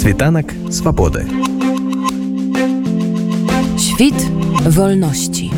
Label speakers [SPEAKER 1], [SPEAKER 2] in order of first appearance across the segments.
[SPEAKER 1] Світанак свабоды.
[SPEAKER 2] Świt wolności.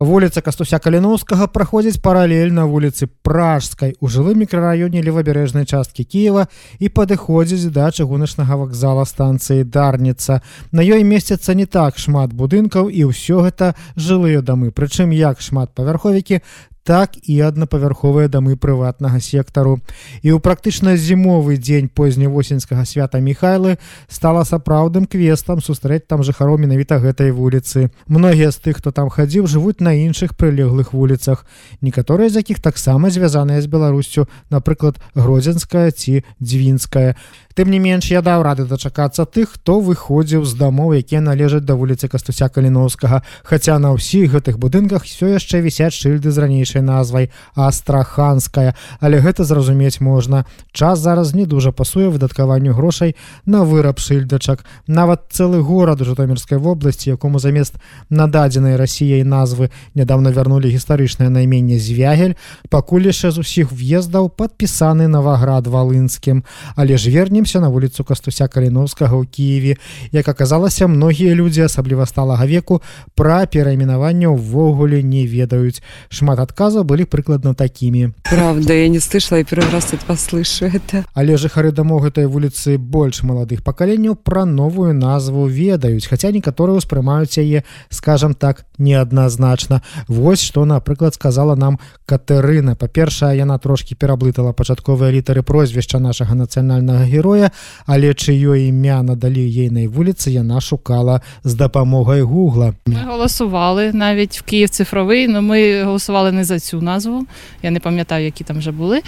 [SPEAKER 3] Вуліца Кастуся Каліноўскага праходзіць паралельна вуліцы Пражскай у жылым мікрараёне левабярэжнай часткі Кіева і падыходзіць да чыгуначнага вакзала станцыі Дарніца. На ёй месціцца не так шмат будынкаў і ўсё гэта жылыя дамы. Прычым як шмат павярховікі, так і аднапавярховыя дамы прыватнага сектару. І ў практычна зімовы дзень позневосеньскага свята Михайлы стала сапраўдным квестам сустрэць там жыхароў менавіта гэтай вуліцы. Многія з тых, хто там хадзіў, жывуць на іншых прылеглых вуліцах. Некаторыя з якіх таксама звязаныя з Беларусцю, напрыклад, гродзенская ці дзвінская. Тым не менш я даў рады дачакацца тых, хто выходзіў з дамоў, якія належаць да вуліцы Кастуся Каліноўскага. Хаця на ўсіх гэтых будынках все яшчэ вісяць шыльды з ранейшай назвай астраханская, але гэта зразумець можна. Час зараз не дужа пасуе выдаткаванню грошай на выраб шыльдачак. Нават цэлы горад у Жытомірскай вобласці, якому замест нададзенай расіяй назвы нядаўна вярнулі гістарычнае найменне звягель, пакуль яшчэ з усіх в'ездаў падпісаны Наваград валынскім, але ж вернем вернемся на вуліцу кастуся каліновскага ў Киеве як аказалася многія людзі асабліва сталага веку пра перайменаванне ўвогуле не ведаюць. Шмат адказаў былі прыкладна такімі.
[SPEAKER 4] Правда я не слышала и первый раз это послышу это
[SPEAKER 3] але жыхары дамоў гэтай вуліцы больш маладых пакаленняў пра новую назву ведаюць хаця некаторыя ўспрымаюць яе скажем так неадназначна. Вось што напрыклад сказала нам Катэрына па-першае яна трошки пераблытала пачатковыя літары прозвішча нашага нацыянальнага героя героя але чыё імя надалі ейнай вуліцы яна шукала з дапамогай гугла
[SPEAKER 5] ми голосували навіть в Київ цифровий но ми голосували не за цю назву я не пам'ятаю які там вже були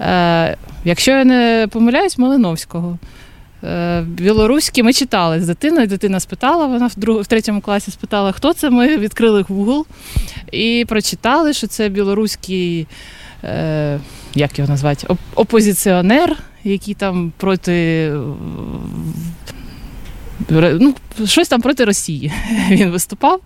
[SPEAKER 5] е, якщо я не помиляюсь Малиновського е, Білоруські ми читали з дитиною. Дитина спитала, вона в друг, в третьому класі спитала, хто це. Ми відкрили Google і прочитали, що це білоруський, е, як його назвати, опозиціонер, який там проти ну, щось там проти Росії він виступав.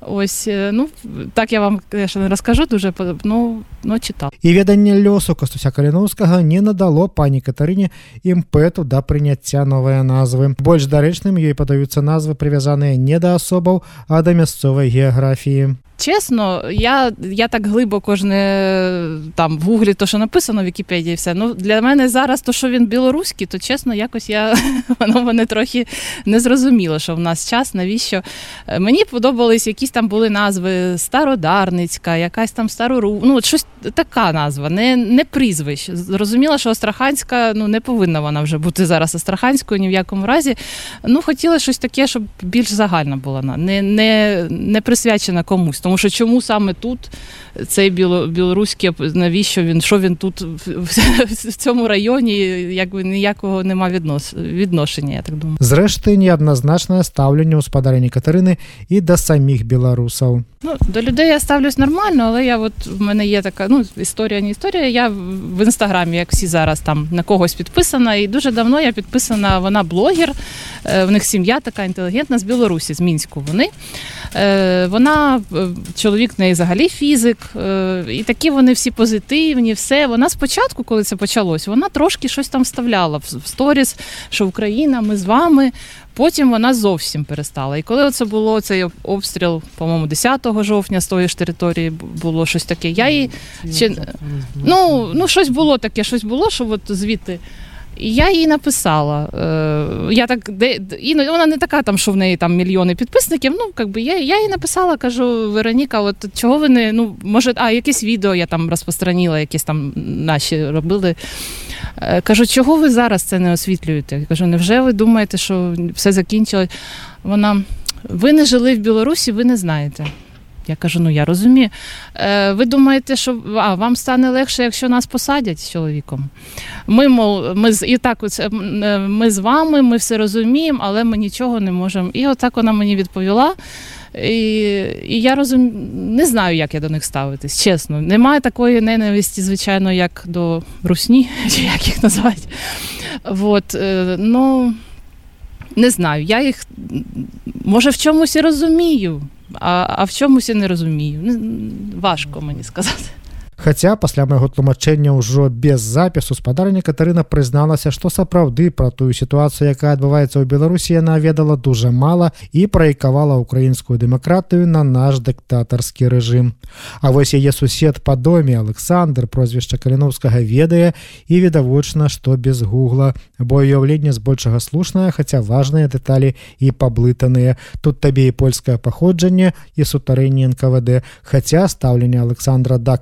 [SPEAKER 5] Ось ну так я вам конечно, не розкажу дуже ну, ну читав.
[SPEAKER 3] І веданне лёсу Кастуся Каліноўскага не надало пані Катарыне імпэту да прыняцця новыя назвы. Больш дарэчным ёй падаюцца назвы прывязаныя не да асобаў, а да мясцовай геаграфіі.
[SPEAKER 5] Чесно, я я так глибоко ж не там в гуглі то, що написано в Вікіпедії, все. Ну для мене зараз, то що він білоруський, то чесно, якось я воно мене трохи не зрозуміло, що в нас час, навіщо. Мені подобались якісь там були назви Стародарницька, якась там Старору, ну щось така назва, не не прізвище. Зрозуміла, що Астраханська ну не повинна вона вже бути зараз Астраханською ні в якому разі. Ну, хотіла щось таке, щоб більш загальна була, не, не, не присвячена комусь. Тому що чому саме тут цей білоруський, навіщо він, що він тут в цьому районі, якби ніякого нема віднос, відношення, я так думаю.
[SPEAKER 3] Зрештою, неоднозначне ставлення господарині Катерини і до самих білорусів.
[SPEAKER 5] Ну, До людей я ставлюсь нормально, але я от в мене є така ну, історія, не історія. Я в інстаграмі, як всі зараз там на когось підписана, і дуже давно я підписана, вона блогер, в них сім'я така інтелігентна з Білорусі, з Мінську. Вони. Вона чоловік в неї взагалі фізик, і такі вони всі позитивні, все. Вона спочатку, коли це почалось, вона трошки щось там вставляла в сторіс, що Україна, ми з вами. Потім вона зовсім перестала. І коли це було цей обстріл, по-моєму, 10 жовтня з тої ж території було щось таке. Я їй чи ну, ну щось було таке, щось було, що от звідти. І я їй написала. Е, я так, де, іноді Вона не така, там, що в неї там мільйони підписників. Ну, якби я я їй написала, кажу, Вероніка, от чого ви не. Ну, може, а якесь відео я там розпространіла, якісь там наші робили. Е, кажу, чого ви зараз це не освітлюєте? Кажу, невже ви думаєте, що все закінчилось? Вона, ви не жили в Білорусі, ви не знаєте. Я кажу, ну я розумію. Е, Ви думаєте, що а, вам стане легше, якщо нас посадять з чоловіком? Ми, мол, ми і так е, ми з вами, ми все розуміємо, але ми нічого не можемо. І отак вона мені відповіла. І і я розум... не знаю, як я до них ставитись, чесно. Немає такої ненависті, звичайно, як до русні, чи як їх назвати. От, е, ну, не знаю, я їх може в чомусь і розумію, а а в чомусь і не розумію. Важко мені сказати.
[SPEAKER 3] Хаця пасля майго тлумачэння ўжо без запісу спадарня Катарына прызналася, што сапраўды пра тую сітуацыю, якая адбываецца ў Беларусі яна ведала дужа мала і праекавала украінскую дэмакратыю на наш дыктатарскі рэжым. А вось яе сусед па доме Александр прозвішча каліновскага ведае і відавочна, што без гугла, бо ўяўленне збольшага слушнае, хаця важныя дэталі і паблытаныя. Тут табе і польскае паходжанне і сутарэнне НКВД, хаця стаўленне Александра да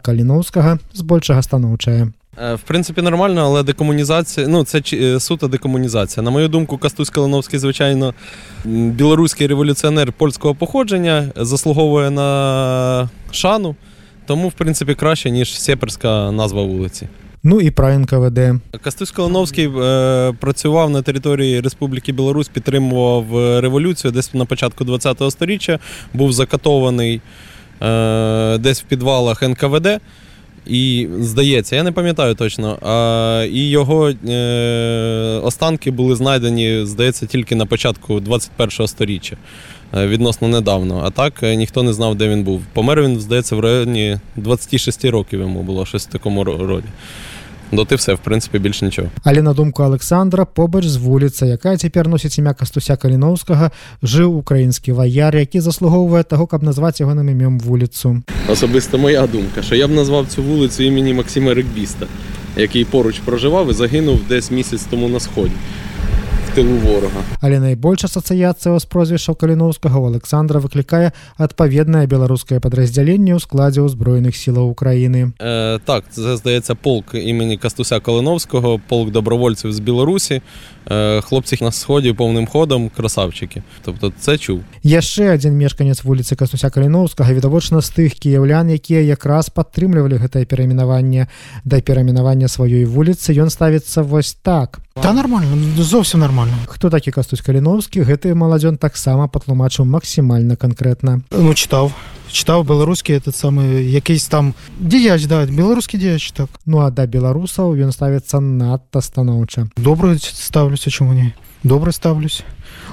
[SPEAKER 3] каліноўскага збольшага станоўчае.
[SPEAKER 1] Е, В принципі, нормально, але декомунізація, ну це е, суто декомунізація. На мою думку, Кастусь Калиновський, звичайно, білоруський революціонер польського походження, заслуговує на шану, тому, в принципі, краще, ніж сеперська назва вулиці.
[SPEAKER 3] Ну і пра НКВД.
[SPEAKER 1] Кастусь Калиновський е, працював на території Республіки Білорусь, підтримував е, революцію десь на початку ХХ століття, був закатований е, десь в підвалах НКВД. І здається, я не пам'ятаю точно. А, і його е, останки були знайдені, здається, тільки на початку 21-го сторіччя, е, відносно недавно. А так е, ніхто не знав, де він був. Помер він, здається, в районі 26 років йому було щось в такому ро- роді. Доти все, в принципі, більш нічого.
[SPEAKER 3] Але на думку Александра побач з вуліца, якая цяпер носіць імя Кастуся Каліноўскага, жыў украінскі ваяр, які заслугоўвае таго, каб назваць ягоным імем вуліцу.
[SPEAKER 1] Особисто моя думка, що я б назвав цю вулицю імені Максима Рекбіста, який поруч проживав і загинув десь місяць тому на сході, В тилу ворога.
[SPEAKER 3] Але найбольш асацыяцыя з прозвішчаў Каліноўскага у Александра выклікае адпаведнае беларускае падраздзяленне ў складзе ўзброеных сілаў Украіны.
[SPEAKER 1] Е, так, це здається полк імені Кастуся Калиновського, полк добровольців з Білорусі. Е, хлопці на сході повним ходом, красавчики. Тобто це чув.
[SPEAKER 3] Яшчэ адзін мешканец вуліцы Кастуся Каліноўскага відавочна з тых кіяўлян, якія якраз падтрымлівалі гэтае перамінаванне да перамінавання сваёй вуліцы ён ставіцца вось так.
[SPEAKER 6] Та нормально, зовсім нормально.
[SPEAKER 3] Хто такі Кастусь Каліновскі, гэты маладзён таксама патлумачыў максімальна канкрэтна.
[SPEAKER 6] Ну, читав. Читав белоруський этот самий якийсь там діяч, да, білоруський діяч, так.
[SPEAKER 3] Ну а да беларусаў ён ставіцца надта станоўча.
[SPEAKER 6] Добре ставлюся, чому ні? Добре ставлюсь.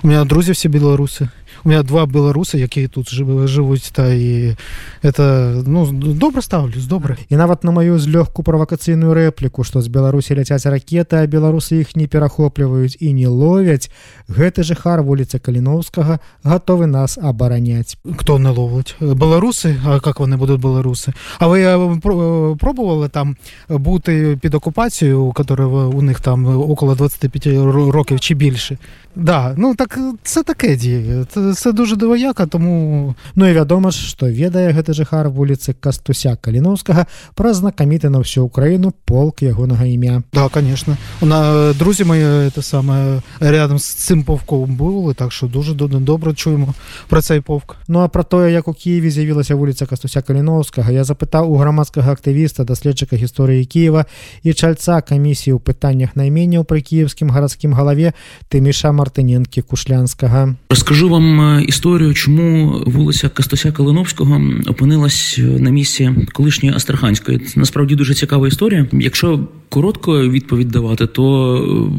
[SPEAKER 6] У мене друзі всі білоруси. У мене два білоруси, які тут живуть, та і это, ну, добре ставлюсь, добре.
[SPEAKER 3] І нават на маю злёгку правакацыйную рэпліку, што з Беларусі ляцяць ракеты, а беларусы іх не перахопліваюць і не ловяць, гэты жыхар вуліцы Каліноўскага гатовы нас абараняць.
[SPEAKER 6] Хто не ловить? Білоруси? А як вони будуть білоруси? А ви е, про- е, пробували там бути під окупацією, яка у них там около 25 ро- років чи більше? Да, ну так це таке діє. Це, це дуже двояка, тому
[SPEAKER 3] Ну і вядома ж, што ведае гэты жыхар вуліцы Кастуся Каліноўскага пра знакаміты на всю Украіну полк ягонага імя.
[SPEAKER 6] да, звісно. Вона друзі мої те саме рядом з цим повком були, так що дуже до- добре чуємо про цей повк.
[SPEAKER 3] Ну а пра тое, як у Києві з'явілася вуліца Кастуся Каліноўскага, я запытаў у грамадскага актывіста, даследчыка гісторыі Кіева і чальца камісіі ў пытаннях найменняў пры кіевскім гарадскім галаве Тыміша Мартыненкі Кушлянскага.
[SPEAKER 7] Розкажу вам е, історію, чому вулиця Кастуся Калиновського опинилась е, на місці колишньої Астраханської. Це насправді дуже цікава історія. Якщо коротко відповідь давати, то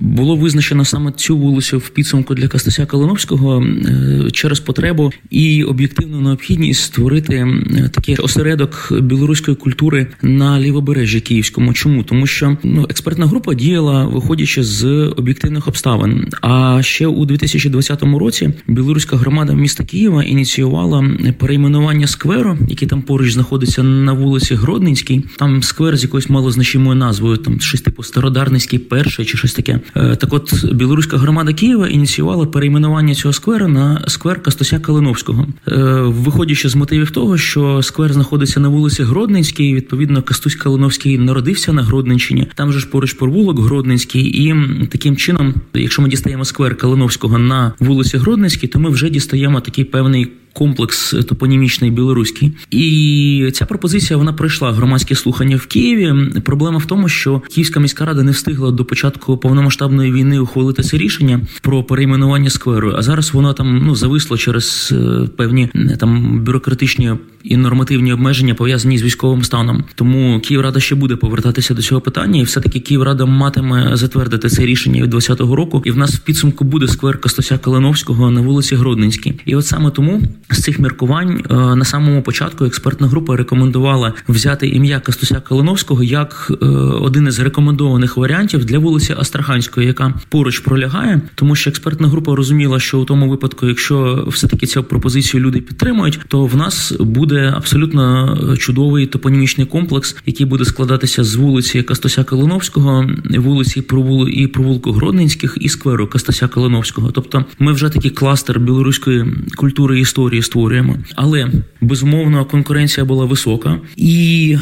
[SPEAKER 7] було визначено саме цю вулицю в підсумку для Кастуся Калиновського е, через потребу і об'єктивну необхідність створити такий осередок білоруської культури на лівобережжі Київському. Чому? Тому що ну, експертна група діяла виходячи з об'єктивних обставин. А ще у 2020 році білоруська громада міста Києва ініціювала перейменування скверу, який там поруч знаходиться на вулиці Гродненській. Там сквер з якоюсь малозначимою назвою, там щось типу Стародарницький перший чи щось таке. Е, Так от білоруська громада Києва ініціювала перейменування цього скверу на сквер Кастуся Калиновського, Е, виходячи з мотивів того, що сквер знаходиться на вулиці Гродненській. Відповідно, Кастусь Калиновський народився на Гродненщині. Там же ж поруч провулок Гродненський, і таким чином, якщо ми дістаємо сквер Калиновського на вулиці Гродненській, то ми вже дістаємо такий певний. Комплекс топонімічний білоруський, і ця пропозиція вона пройшла громадські слухання в Києві. Проблема в тому, що Київська міська рада не встигла до початку повномасштабної війни ухвалити це рішення про перейменування скверу. А зараз воно там ну зависло через е, певні е, там бюрократичні і нормативні обмеження пов'язані з військовим станом. Тому Київрада ще буде повертатися до цього питання, і все таки Київрада матиме затвердити це рішення від 2020 року. І в нас в підсумку буде сквер Костося Калиновського на вулиці Гродненській. І от саме тому з цих міркувань е, на самому початку експертна група рекомендувала взяти ім'я Костуся Калиновського як е, один із рекомендованих варіантів для вулиці Астраханської, яка поруч пролягає, тому що експертна група розуміла, що у тому випадку, якщо все таки цю пропозицію люди підтримують, то в нас буде абсолютно чудовий топонімічний комплекс, який буде складатися з вулиці Костуся Калиновського, вулиці і провулку Гродненських і скверу Костуся Калиновського. Тобто, ми вже такий кластер білоруської культури і історії створюємо, але безумовно конкуренція була висока, і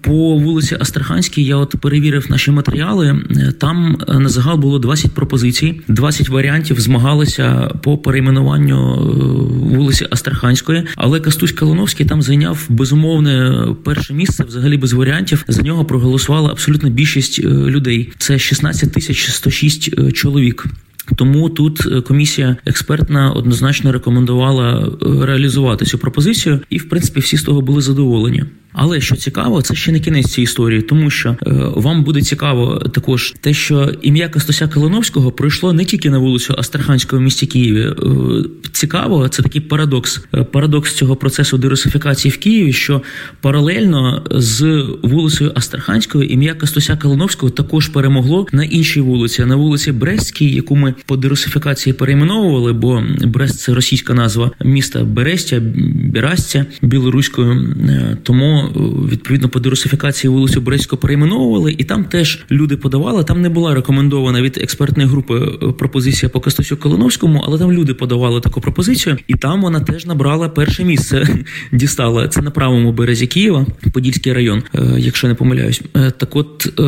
[SPEAKER 7] по вулиці Астраханській я от перевірив наші матеріали. Там на загал було 20 пропозицій, 20 варіантів змагалися по перейменуванню е, вулиці Астраханської, але Кастусь Калиновський там зайняв безумовне перше місце, взагалі без варіантів. За нього проголосувала абсолютно більшість е, людей. Це 16 тисяч 106 е, чоловік. Тому тут е, комісія експертна однозначно рекомендувала е, реалізувати цю пропозицію, і в принципі всі з того були задоволені. Але що цікаво, це ще не кінець цієї історії, тому що е, вам буде цікаво також те, що ім'я Костуся Калиновського пройшло не тільки на вулицю Астраханського в місті Києві. Е, цікаво, це такий парадокс. Е, парадокс цього процесу дерусифікації в Києві, що паралельно з вулицею Астраханською ім'я Костуся Калиновського також перемогло на іншій вулиці, на вулиці Брестській, яку ми по дерусифікації перейменовували, бо Брест це російська назва міста Берестя, Бірастя білоруською. Е, відповідно по дерусифікації вулицю Брестську перейменовували, і там теж люди подавали. Там не була рекомендована від експертної групи е, пропозиція по Костасю Калиновському, але там люди подавали таку пропозицію, і там вона теж набрала перше місце. Дістала це на правому березі Києва, Подільський район, е, якщо не помиляюсь. Е, так, от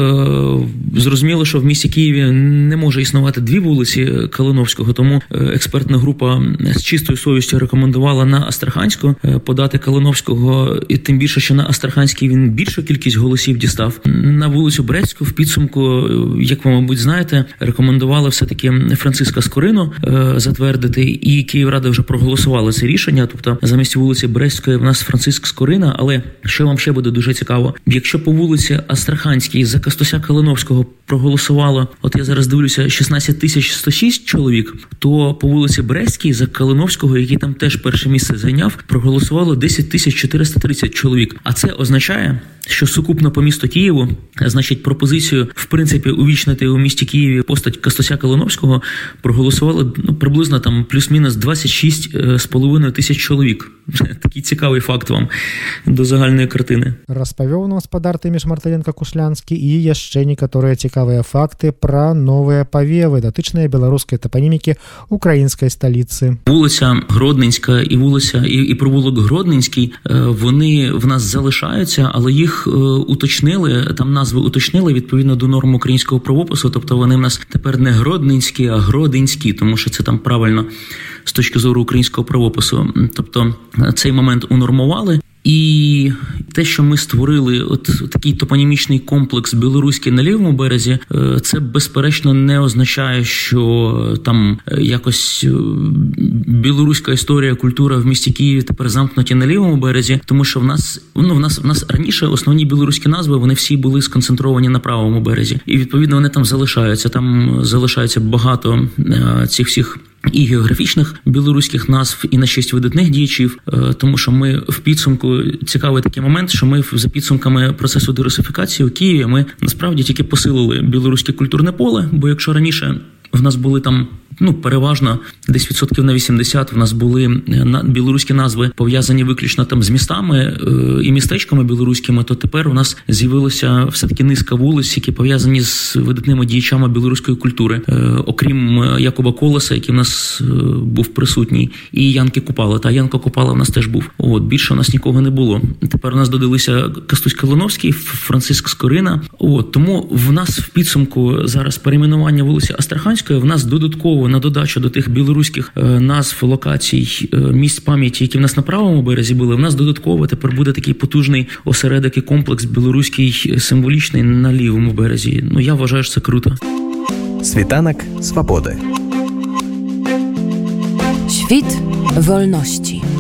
[SPEAKER 7] зрозуміло, що в місті Києві не може існувати дві вулиці Калиновського, тому експертна група з чистою совістю рекомендувала на Астраханську подати Калиновського, і тим більше, що на Астраханській він більшу кількість голосів дістав. На вулицю Брецьку в підсумку, як ви, мабуть, знаєте, рекомендували все таки Франциска Скорину е, затвердити, і Київрада вже проголосувала це рішення. Тобто, замість вулиці Брестської в нас Франциск Скорина. Але що вам ще буде дуже цікаво, якщо по вулиці Астраханській за Кастуся Калиновського проголосувало, от я зараз дивлюся, 16 тисяч 106 чоловік, то по вулиці Брестській за Калиновського, який там теж перше місце зайняв, проголосувало 10 тисяч 430 чоловік. А це означає, що сукупно по місту Києву, значить, пропозицію в принципі увічнити у місті Києві постать Костуся Калиновського проголосували ну приблизно там плюс-мінус 26,5 е, тисяч чоловік. Такий цікавий факт вам до загальної картини.
[SPEAKER 3] Распавёў нам спадар Тыміш Мартыненко Кушлянскі і яшчэ некаторыя цікавыя факты пра новыя павевы, датычныя беларускай тапанімікі украінскай сталіцы.
[SPEAKER 7] Вулиця Гродненська і вулиця і, і провулок Гродненський е, вони в нас залишаються, але їх е, уточнили. Там назви уточнили відповідно до норм українського правопису. Тобто вони в нас тепер не Гродненські, а Гродинські, тому що це там правильно з точки зору українського правопису. Тобто цей момент унормували. І те, що ми створили, от такий топонімічний комплекс білоруський на лівому березі, е, це безперечно не означає, що там е, якось е, білоруська історія, культура в місті Києві тепер замкнуті на лівому березі, тому що в нас ну в нас в нас раніше основні білоруські назви вони всі були сконцентровані на правому березі, і відповідно вони там залишаються. Там залишається багато цих всіх і географічних білоруських назв, і на честь видатних діячів, е, тому що ми в підсумку цікавий такий момент, що ми за підсумками процесу дерусифікації у Києві ми насправді тільки посилили білоруське культурне поле. Бо якщо раніше в нас були там ну переважно десь відсотків на 80 в нас були е, на білоруські назви пов'язані виключно там з містами е, і містечками білоруськими. То тепер у нас з'явилося все таки низка вулиць, які пов'язані з видатними діячами білоруської культури, е, окрім Якуба Колеса, який в нас був присутній, і Янки Купала. Та Янка Купала в нас теж був. От більше у нас нікого не було. Тепер у нас додалися Кастусь Калиновський, Франциск Скорина. От тому в нас в підсумку зараз перейменування вулиці Астраханської в нас додатково на додачу до тих білоруських е, назв локацій е, місць пам'яті, які в нас на правому березі були. В нас додатково тепер буде такий потужний осередок і комплекс білоруський е, символічний на лівому березі. Ну я вважаю, що це круто.
[SPEAKER 8] Світанок свободи.
[SPEAKER 2] Świt wolności.